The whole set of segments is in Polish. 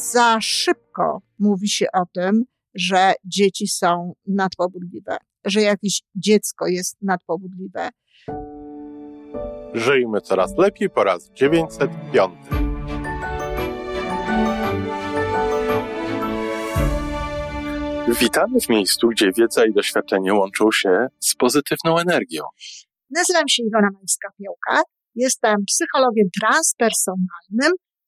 za szybko mówi się o tym, że dzieci są nadpobudliwe, że jakieś dziecko jest nadpobudliwe. Żyjmy coraz lepiej po raz 905. Witamy w miejscu, gdzie wiedza i doświadczenie łączą się z pozytywną energią. Nazywam się Iwona Majska-Piołka. Jestem psychologiem transpersonalnym,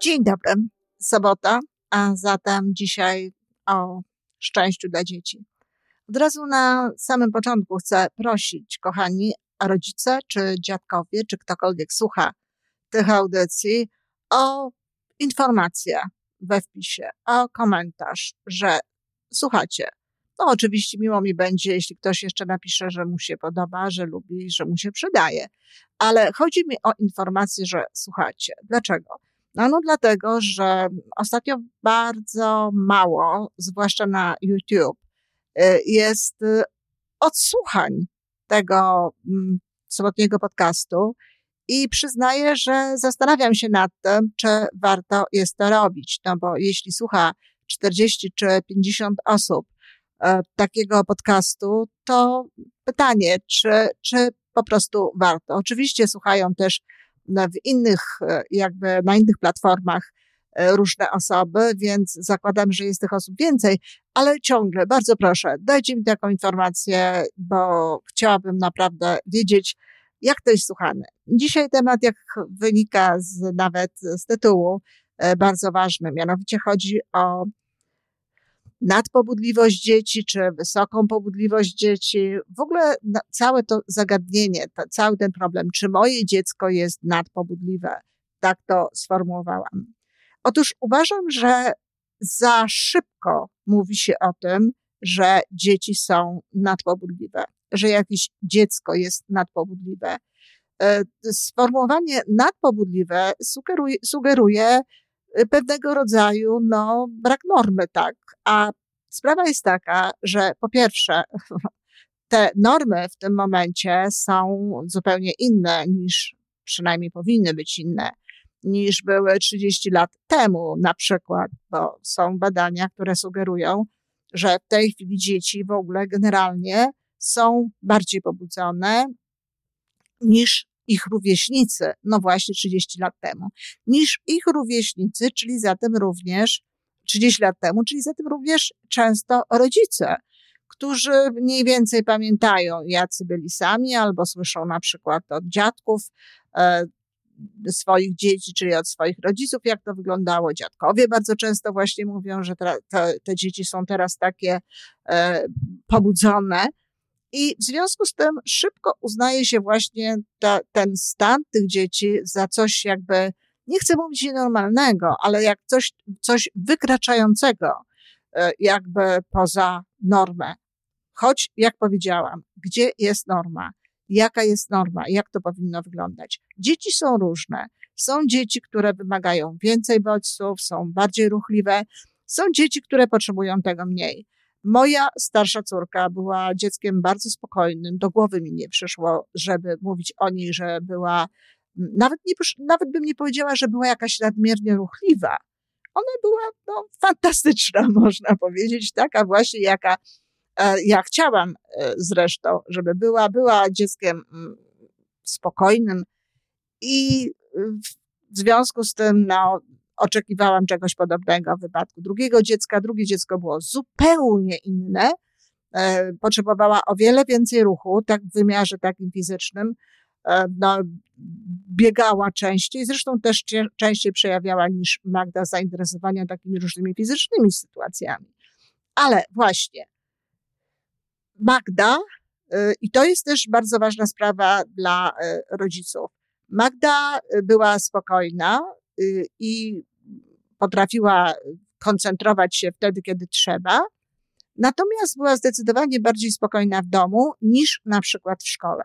Dzień dobry. Sobota, a zatem dzisiaj o szczęściu dla dzieci. Od razu na samym początku chcę prosić, kochani, rodzice, czy dziadkowie, czy ktokolwiek słucha tych audycji, o informację we wpisie, o komentarz, że słuchacie. No oczywiście miło mi będzie, jeśli ktoś jeszcze napisze, że mu się podoba, że lubi, że mu się przydaje. Ale chodzi mi o informację, że słuchacie. Dlaczego? No, no dlatego, że ostatnio bardzo mało, zwłaszcza na YouTube, y, jest y, odsłuchań tego mm, sobotniego podcastu i przyznaję, że zastanawiam się nad tym, czy warto jest to robić, no bo jeśli słucha 40 czy 50 osób takiego podcastu, to pytanie, czy, czy po prostu warto. Oczywiście słuchają też w innych, e, jakby na innych platformach e, różne osoby, więc zakładam, że jest tych osób więcej, ale ciągle, bardzo proszę, dajcie mi taką informację, bo chciałabym naprawdę wiedzieć, jak to jest słuchane. Dzisiaj temat, jak wynika z, nawet z tytułu, e, bardzo ważny, mianowicie chodzi o nadpobudliwość dzieci, czy wysoką pobudliwość dzieci. W ogóle całe to zagadnienie, cały ten problem, czy moje dziecko jest nadpobudliwe, tak to sformułowałam. Otóż uważam, że za szybko mówi się o tym, że dzieci są nadpobudliwe, że jakieś dziecko jest nadpobudliwe. E, sformułowanie nadpobudliwe sugeruje, sugeruje pewnego rodzaju no, brak normy, tak. A sprawa jest taka, że po pierwsze, te normy w tym momencie są zupełnie inne niż przynajmniej powinny być inne niż były 30 lat temu, na przykład, bo są badania, które sugerują, że w tej chwili dzieci w ogóle generalnie są bardziej pobudzone niż ich rówieśnicy, no właśnie 30 lat temu, niż ich rówieśnicy, czyli zatem również 30 lat temu, czyli zatem również często rodzice, którzy mniej więcej pamiętają, jacy byli sami, albo słyszą na przykład od dziadków e, swoich dzieci, czyli od swoich rodziców, jak to wyglądało. Dziadkowie bardzo często właśnie mówią, że te, te dzieci są teraz takie e, pobudzone. I w związku z tym szybko uznaje się właśnie ta, ten stan tych dzieci za coś jakby, nie chcę mówić nienormalnego, ale jak coś, coś wykraczającego e, jakby poza normę. Choć, jak powiedziałam, gdzie jest norma? Jaka jest norma? Jak to powinno wyglądać? Dzieci są różne. Są dzieci, które wymagają więcej bodźców, są bardziej ruchliwe. Są dzieci, które potrzebują tego mniej. Moja starsza córka była dzieckiem bardzo spokojnym. Do głowy mi nie przyszło, żeby mówić o niej, że była, nawet, nie, nawet bym nie powiedziała, że była jakaś nadmiernie ruchliwa. Ona była no, fantastyczna, można powiedzieć, taka właśnie jaka e, ja chciałam e, zresztą, żeby była, była dzieckiem spokojnym i w związku z tym, no, oczekiwałam czegoś podobnego w wypadku drugiego dziecka. Drugie dziecko było zupełnie inne. E, potrzebowała o wiele więcej ruchu, tak w wymiarze takim fizycznym. E, no, biegała częściej, zresztą też częściej przejawiała niż Magda zainteresowania takimi różnymi fizycznymi sytuacjami. Ale właśnie, Magda I to jest też bardzo ważna sprawa dla rodziców. Magda była spokojna i potrafiła koncentrować się wtedy, kiedy trzeba, natomiast była zdecydowanie bardziej spokojna w domu niż na przykład w szkole.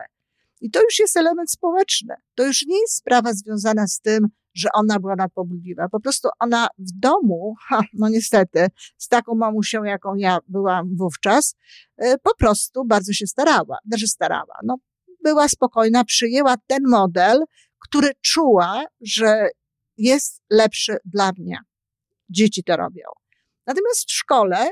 I to już jest element społeczny. To już nie jest sprawa związana z tym, że ona była nadpobudliwa. Po prostu ona w domu, no niestety, z taką mamusią, jaką ja byłam wówczas, e, po prostu bardzo się starała. Znaczy starała. No, była spokojna, przyjęła ten model, który czuła, że jest lepszy dla mnie. Dzieci to robią. Natomiast w szkole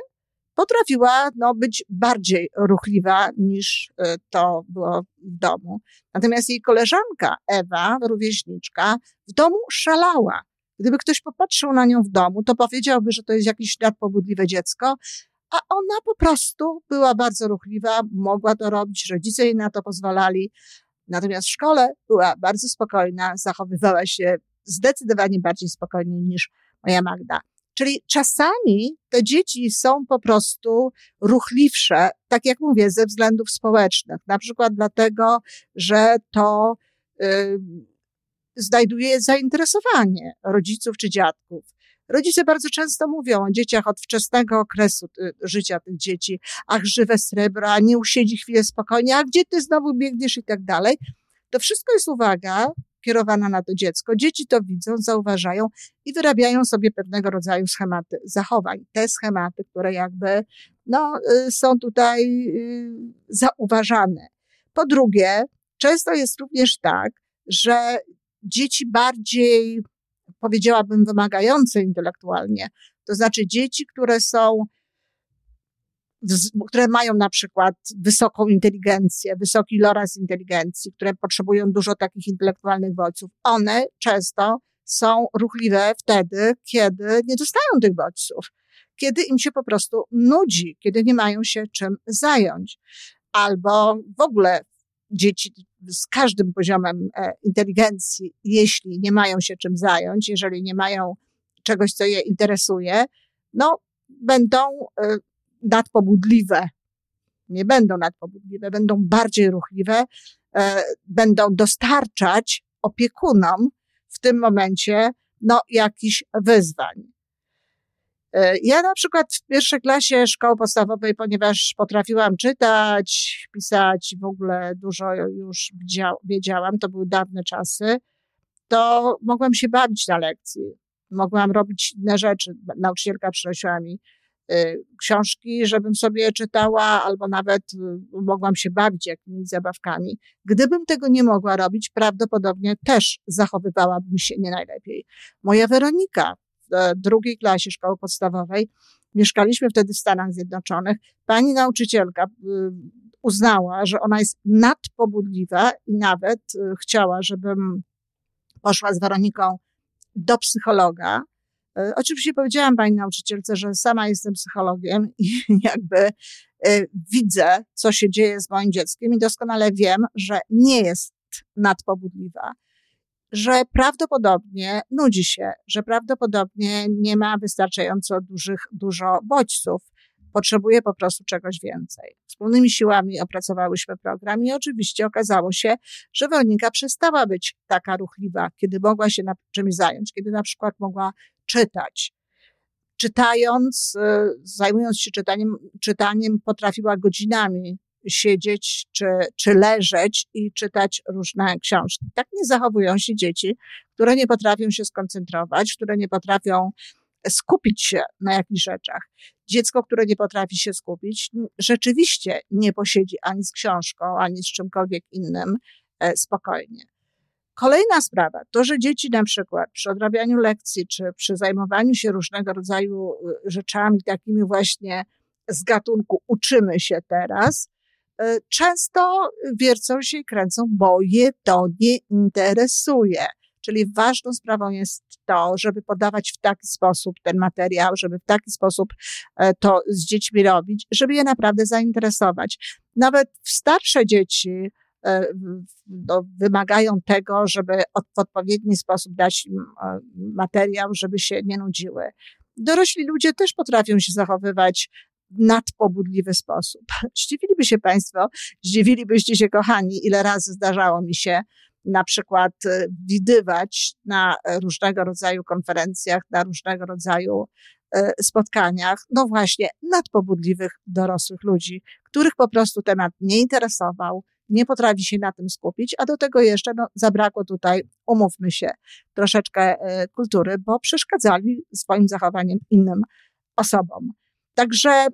potrafiła no, być bardziej ruchliwa niż e, to było w domu. Natomiast jej koleżanka Ewa, rówieśniczka, w domu szalała. Gdyby ktoś popatrzył na nią w domu, to powiedziałby, że to jest jakieś nadpobudliwe dziecko, a ona po prostu była bardzo ruchliwa, mogła to robić, rodzice jej na to pozwalali. Natomiast w szkole była bardzo spokojna, zachowywała się zdecydowanie bardziej spokojnie niż moja Magda. Czyli czasami te dzieci są po prostu ruchliwsze, tak jak mówię, ze względów społecznych. Na przykład dlatego, że to y, znajduje zainteresowanie rodziców czy dziadków. Rodzice bardzo często mówią o dzieciach od wczesnego okresu y, życia tych dzieci. Ach, żywe srebra, nie usiedzi chwilę spokojnie, a gdzie ty znowu biegniesz i tak dalej. To wszystko jest uwaga kierowana na to dziecko. Dzieci to widzą, zauważają i wyrabiają sobie pewnego rodzaju schematy zachowań. Te schematy, które jakby no, y, są tutaj y, zauważane. Po drugie, często jest również tak, że dzieci bardziej, powiedziałabym, wymagające intelektualnie, to znaczy dzieci, które są które mają na przykład wysoką inteligencję, wysoki loraz inteligencji, które potrzebują dużo takich intelektualnych bodźców, one często są ruchliwe wtedy, kiedy nie dostają tych bodźców, kiedy im się po prostu nudzi, kiedy nie mają się czym zająć. Albo w ogóle dzieci z każdym poziomem e, inteligencji, jeśli nie mają się czym zająć, jeżeli nie mają czegoś, co je interesuje, no, będą e, nadpobudliwe. Nie będą nadpobudliwe, będą bardziej ruchliwe, e, będą dostarczać opiekunom w tym momencie no, jakichś wyzwań. E, ja na przykład w pierwszej klasie szkoły podstawowej, ponieważ potrafiłam czytać, pisać, w ogóle dużo już wiedziałam, to były dawne czasy, to mogłam się bawić na lekcji. Mogłam robić inne rzeczy. Nauczycielka przynosiła mi książki, żebym sobie czytała, albo nawet y, mogłam się bawić jakimiś zabawkami. Gdybym tego nie mogła robić, prawdopodobnie też zachowywałabym się nie najlepiej. Moja Weronika w e, drugiej klasie szkoły podstawowej, mieszkaliśmy wtedy w Stanach Zjednoczonych, pani nauczycielka y, uznała, że ona jest nadpobudliwa i nawet chciała, żebym poszła z Weroniką do psychologa, oczywiście powiedziałam pani nauczycielce, że sama jestem psychologiem i jakby e, widzę, co się dzieje z moim dzieckiem i doskonale wiem, że nie jest nadpobudliwa, że prawdopodobnie nudzi się, że prawdopodobnie nie ma wystarczająco dużych, dużo bodźców. Potrzebuje po prostu czegoś więcej. Wspólnymi siłami opracowałyśmy program i oczywiście okazało się, że Weronika przestała być taka ruchliwa, kiedy mogła się czymś zająć, kiedy na przykład mogła czytać. Czytając, y, zajmując się czytaniem, czytaniem potrafiła godzinami siedzieć czy, czy leżeć i czytać różne książki. Tak nie zachowują się dzieci, które nie potrafią się skoncentrować, które nie potrafią skupić się na jakichś rzeczach. Dziecko, które nie potrafi się skupić, rzeczywiście nie posiedzi ani z książką, ani z czymkolwiek innym e, spokojnie. Kolejna sprawa, to, że dzieci na przykład przy odrabianiu lekcji, czy przy zajmowaniu się różnego rodzaju y, rzeczami, takimi właśnie z gatunku uczymy się teraz, y, często wiercą się i kręcą, bo je to nie interesuje. Czyli ważną sprawą jest to, żeby podawać w taki sposób ten materiał, żeby w taki sposób e, to z dziećmi robić, żeby je naprawdę zainteresować. Nawet starsze dzieci, no, wymagają tego, żeby w odpowiedni sposób dać im e, materiał, żeby się nie nudziły. Dorośli ludzie też potrafią się zachowywać nadpobudliwy sposób. Zdziwiliby się Państwo, zdziwilibyście się, kochani, ile razy zdarzało mi się na przykład e, widywać na różnego rodzaju konferencjach, na różnego rodzaju e, spotkaniach, no właśnie, nadpobudliwych dorosłych ludzi, których po prostu temat nie interesował, nie potrafi się na tym skupić, a do tego jeszcze no, zabrakło tutaj, umówmy się, troszeczkę e, kultury, bo przeszkadzali swoim zachowaniem innym osobom. Także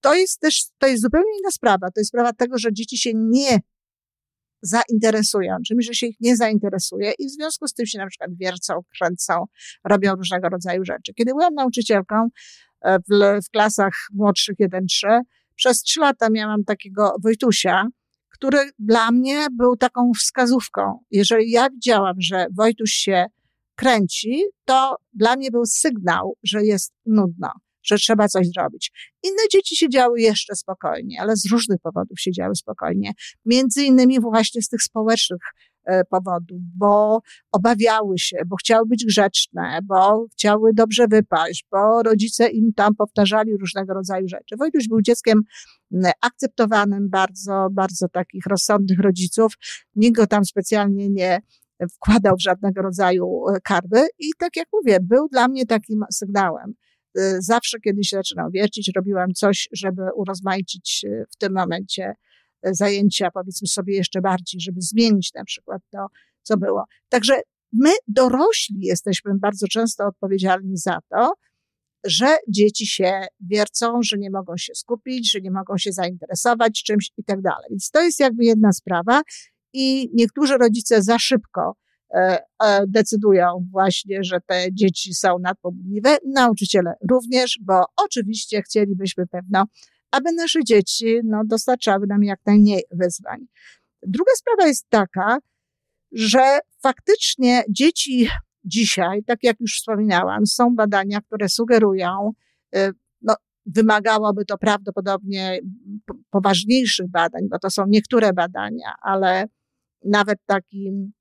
to jest też, to jest zupełnie inna sprawa. To jest sprawa tego, że dzieci się nie zainteresują czymś, że się ich nie zainteresuje i w związku z tym się na przykład wiercą, kręcą, robią różnego rodzaju rzeczy. Kiedy byłam nauczycielką e, w, w klasach młodszych 1-3, przez trzy lata miałam takiego Wojtusia, który dla mnie był taką wskazówką. Jeżeli ja widziałam, że Wojtuś się kręci, to dla mnie był sygnał, że jest nudno że trzeba coś zrobić. Inne dzieci siedziały jeszcze spokojnie, ale z różnych powodów siedziały spokojnie. Między innymi właśnie z tych społecznych powodów, bo obawiały się, bo chciały być grzeczne, bo chciały dobrze wypaść, bo rodzice im tam powtarzali różnego rodzaju rzeczy. Wojtuś był dzieckiem akceptowanym, bardzo, bardzo takich rozsądnych rodziców. Nikt go tam specjalnie nie wkładał w żadnego rodzaju e, karby i tak jak mówię, był dla mnie takim sygnałem. Y, zawsze, kiedy się zaczynał wiercić, robiłam coś, żeby urozmaicić w tym momencie zajęcia, powiedzmy sobie jeszcze bardziej, żeby zmienić na przykład to, co było. Także my, dorośli, jesteśmy bardzo często odpowiedzialni za to, że dzieci się wiercą, że nie mogą się skupić, że nie mogą się zainteresować czymś i tak dalej. Więc to jest jakby jedna sprawa i niektórzy rodzice za szybko E, e, decydują właśnie, że te dzieci są nadpobudliwe, nauczyciele również, bo oczywiście chcielibyśmy pewno, aby nasze dzieci no, dostarczały nam jak najmniej wyzwań. Druga sprawa jest taka, że faktycznie dzieci dzisiaj, tak jak już wspominałam, są badania, które sugerują, e, no, wymagałoby to prawdopodobnie poważniejszych badań, bo to są niektóre badania, ale nawet takim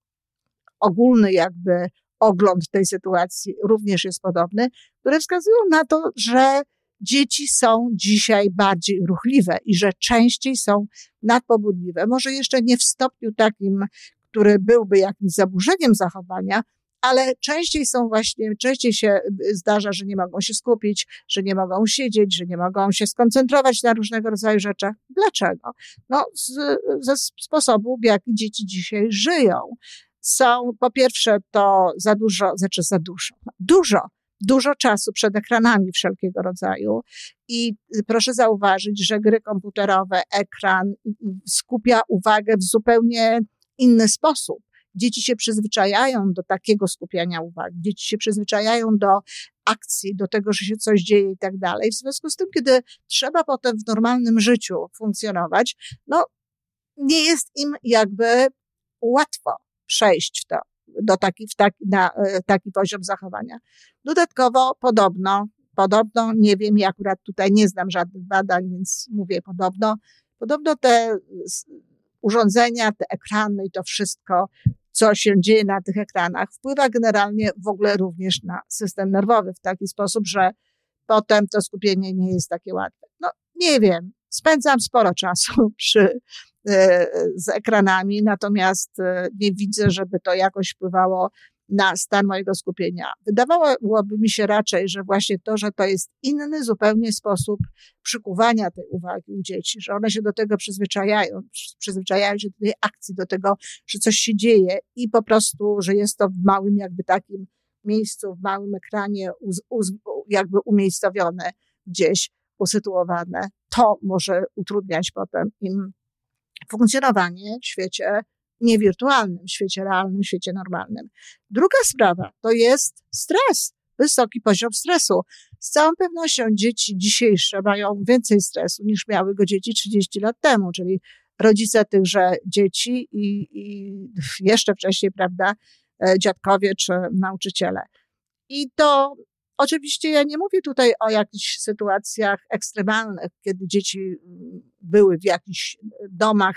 ogólny jakby ogląd tej sytuacji również jest podobny, które wskazują na to, że dzieci są dzisiaj bardziej ruchliwe i że częściej są nadpobudliwe. Może jeszcze nie w stopniu takim, który byłby jakimś zaburzeniem zachowania, ale częściej są właśnie, częściej się zdarza, że nie mogą się skupić, że nie mogą siedzieć, że nie mogą się skoncentrować na różnego rodzaju rzeczach. Dlaczego? No, z, ze sposobu, w jaki dzieci dzisiaj żyją są, po pierwsze, to za dużo, znaczy za dużo, dużo, dużo czasu przed ekranami wszelkiego rodzaju. I proszę zauważyć, że gry komputerowe, ekran skupia uwagę w zupełnie inny sposób. Dzieci się przyzwyczajają do takiego skupiania uwagi, dzieci się przyzwyczajają do akcji, do tego, że się coś dzieje i tak dalej. W związku z tym, kiedy trzeba potem w normalnym życiu funkcjonować, no nie jest im jakby łatwo przejść w to, do taki, w taki, na e, taki poziom zachowania. Dodatkowo podobno, podobno, nie wiem, ja akurat tutaj nie znam żadnych badań, więc mówię podobno, podobno te urządzenia, te ekrany i to wszystko, co się dzieje na tych ekranach, wpływa generalnie w ogóle również na system nerwowy w taki sposób, że potem to skupienie nie jest takie łatwe. No, nie wiem. Spędzam sporo czasu przy z ekranami, natomiast e, nie widzę, żeby to jakoś wpływało na stan mojego skupienia. Wydawałoby mi się raczej, że właśnie to, że to jest inny zupełnie sposób przykuwania tej uwagi u dzieci, że one się do tego przyzwyczajają, przyzwyczajają się do tej akcji, do tego, że coś się dzieje i po prostu, że jest to w małym jakby takim miejscu, w małym ekranie uz, uz, jakby umiejscowione gdzieś, usytuowane, to może utrudniać potem im funkcjonowanie w świecie niewirtualnym, w świecie realnym, w świecie normalnym. Druga sprawa to jest stres, wysoki poziom stresu. Z całą pewnością dzieci dzisiejsze mają więcej stresu niż miały go dzieci 30 lat temu, czyli rodzice tychże dzieci i, i jeszcze wcześniej, prawda, e, dziadkowie czy nauczyciele. I to Oczywiście ja nie mówię tutaj o jakichś sytuacjach ekstremalnych, kiedy dzieci mm, były w jakichś domach,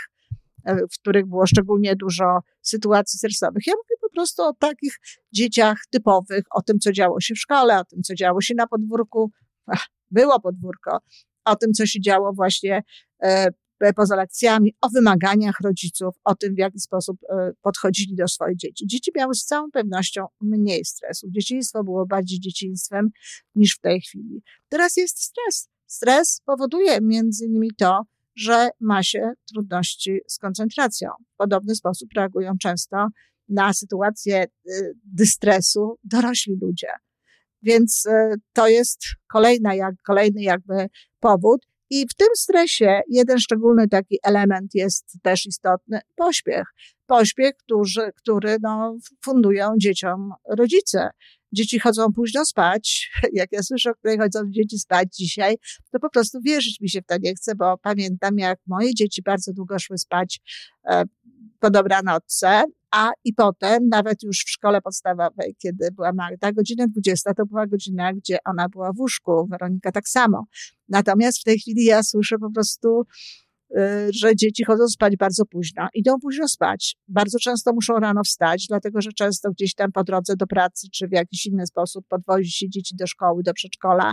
e, w których było szczególnie dużo sytuacji stresowych. Ja mówię po prostu o takich dzieciach typowych, o tym, co działo się w szkole, o tym, co działo się na podwórku. Ach, było podwórko, o tym, co się działo właśnie e, poza lekcjami, o wymaganiach rodziców, o tym, w jaki sposób e, podchodzili do swoich dzieci. Dzieci miały z całą pewnością mniej stresu. Dzieciństwo było bardziej dzieciństwem niż w tej chwili. Teraz jest stres. Stres powoduje między innymi to, że ma się trudności z koncentracją. W podobny sposób reagują często na sytuację y, dystresu dorośli ludzie. Więc to jest kolejna, jak, kolejny jakby powód. I w tym stresie jeden szczególny taki element jest też istotny, pośpiech. Pośpiech, który, który no, fundują dzieciom rodzice. Dzieci chodzą późno spać. Jak ja słyszę, o której chodzą dzieci spać dzisiaj, to po prostu wierzyć mi się w to nie chce, bo pamiętam, jak moje dzieci bardzo długo szły spać e, po dobranocce, a i potem, nawet już w szkole podstawowej, kiedy była Magda, godzina 20 to była godzina, gdzie ona była w łóżku, Weronika tak samo. Natomiast w tej chwili ja słyszę po prostu, y, że dzieci chodzą spać bardzo późno, idą późno spać. Bardzo często muszą rano wstać, dlatego że często gdzieś tam po drodze do pracy, czy w jakiś inny sposób podwozi się dzieci do szkoły, do przedszkola,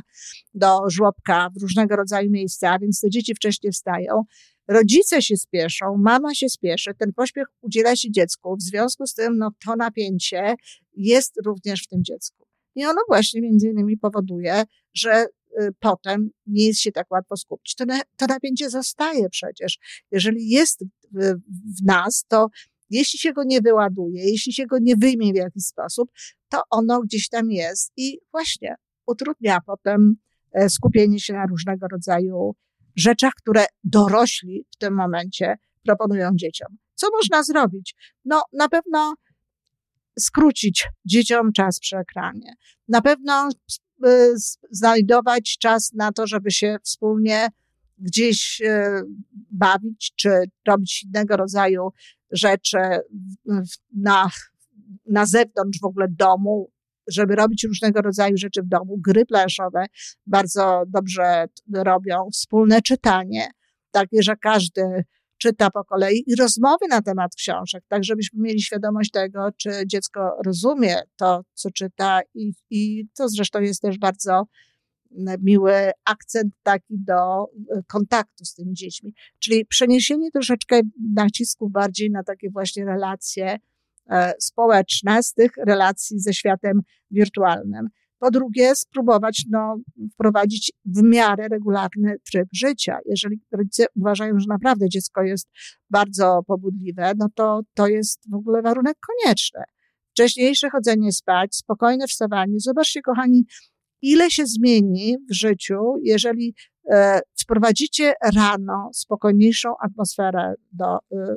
do żłobka, w różnego rodzaju miejsca, więc te dzieci wcześniej wstają. Rodzice się spieszą, mama się spieszy, ten pośpiech udziela się dziecku. W związku z tym, no, to napięcie jest również w tym dziecku. I ono właśnie między innymi powoduje, że y, potem nie jest się tak łatwo skupić. To, to napięcie zostaje przecież. Jeżeli jest w, w nas, to jeśli się go nie wyładuje, jeśli się go nie wyjmie w jakiś sposób, to ono gdzieś tam jest i właśnie utrudnia potem e, skupienie się na różnego rodzaju rzeczach, które dorośli w tym momencie proponują dzieciom. Co można zrobić? No, na pewno skrócić dzieciom czas przy ekranie. Na pewno y, znajdować czas na to, żeby się wspólnie gdzieś y, bawić, czy robić innego rodzaju rzeczy na, na zewnątrz w ogóle domu, żeby robić różnego rodzaju rzeczy w domu. Gry planszowe bardzo dobrze robią, wspólne czytanie, takie, że każdy czyta po kolei i rozmowy na temat książek, tak żebyśmy mieli świadomość tego, czy dziecko rozumie to, co czyta i, i to zresztą jest też bardzo miły akcent taki do e, kontaktu z tymi dziećmi. Czyli przeniesienie troszeczkę nacisków bardziej na takie właśnie relacje społeczne z tych relacji ze światem wirtualnym. Po drugie, spróbować no, wprowadzić w miarę regularny tryb życia. Jeżeli rodzice uważają, że naprawdę dziecko jest bardzo pobudliwe, no to to jest w ogóle warunek konieczny. Wcześniejsze chodzenie spać, spokojne wstawanie. Zobaczcie, kochani, ile się zmieni w życiu, jeżeli e, wprowadzicie rano spokojniejszą atmosferę do, e,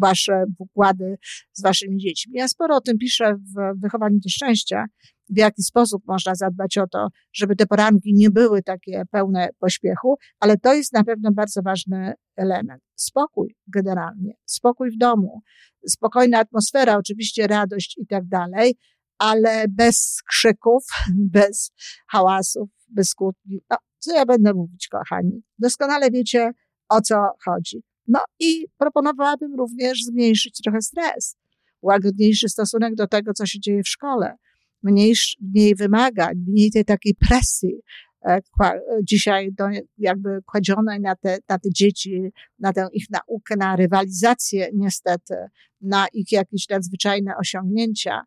wasze układy z waszymi dziećmi. Ja sporo o tym piszę w wychowaniu do szczęścia, w jaki sposób można zadbać o to, żeby te poranki nie były takie pełne pośpiechu, ale to jest na pewno bardzo ważny element. Spokój generalnie, spokój w domu, spokojna atmosfera, oczywiście radość i tak dalej, ale bez krzyków, bez hałasów, bez kłótni. No, co ja będę mówić, kochani? Doskonale wiecie, o co chodzi. No i proponowałabym również zmniejszyć trochę stres, łagodniejszy stosunek do tego, co się dzieje w szkole, mniej, mniej wymagań, mniej tej takiej presji, e, dzisiaj do, jakby kładzionej na te, na te dzieci, na tę ich naukę, na rywalizację niestety, na ich jakieś nadzwyczajne osiągnięcia.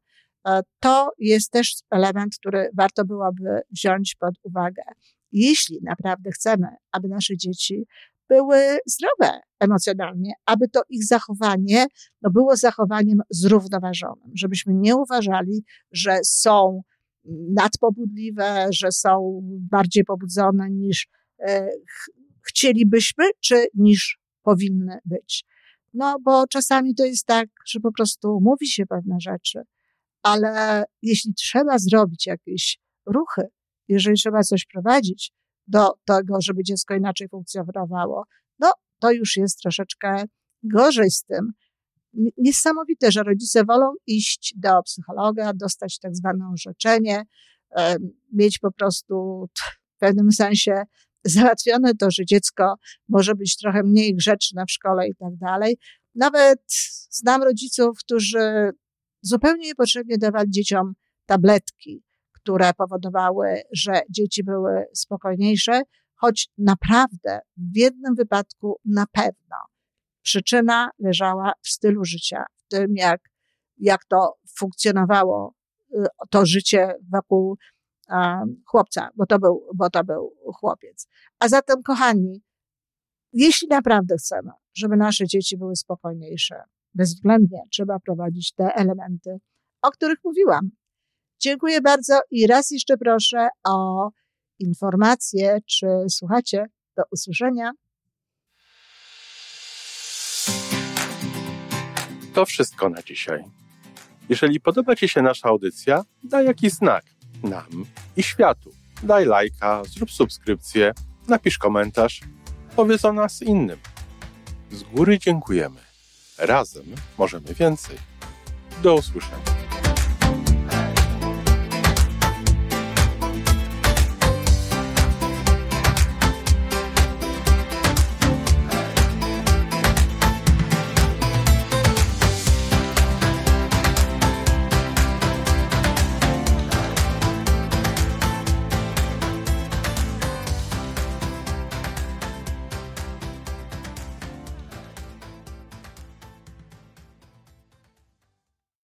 E, to jest też element, który warto byłoby wziąć pod uwagę. Jeśli naprawdę chcemy, aby nasze dzieci były zdrowe emocjonalnie, aby to ich zachowanie no, było zachowaniem zrównoważonym, żebyśmy nie uważali, że są nadpobudliwe, że są bardziej pobudzone niż e, ch chcielibyśmy, czy niż powinny być. No, bo czasami to jest tak, że po prostu mówi się pewne rzeczy, ale jeśli trzeba zrobić jakieś ruchy, jeżeli trzeba coś prowadzić, do tego, żeby dziecko inaczej funkcjonowało, no to już jest troszeczkę gorzej z tym. Niesamowite, że rodzice wolą iść do psychologa, dostać tak zwane orzeczenie, mieć po prostu w pewnym sensie załatwione to, że dziecko może być trochę mniej grzeczne w szkole i tak dalej. Nawet znam rodziców, którzy zupełnie niepotrzebnie dawali dzieciom tabletki, które powodowały, że dzieci były spokojniejsze, choć naprawdę w jednym wypadku na pewno przyczyna leżała w stylu życia, w tym jak, jak to funkcjonowało, y, to życie wokół chłopca, bo to, był, bo to był chłopiec. A zatem, kochani, jeśli naprawdę chcemy, żeby nasze dzieci były spokojniejsze, bezwzględnie trzeba prowadzić te elementy, o których mówiłam. Dziękuję bardzo i raz jeszcze proszę o informacje, czy słuchacie. Do usłyszenia. To wszystko na dzisiaj. Jeżeli podoba Ci się nasza audycja, daj jakiś znak nam i światu. Daj lajka, zrób subskrypcję, napisz komentarz, powiedz o nas innym. Z góry dziękujemy. Razem możemy więcej. Do usłyszenia.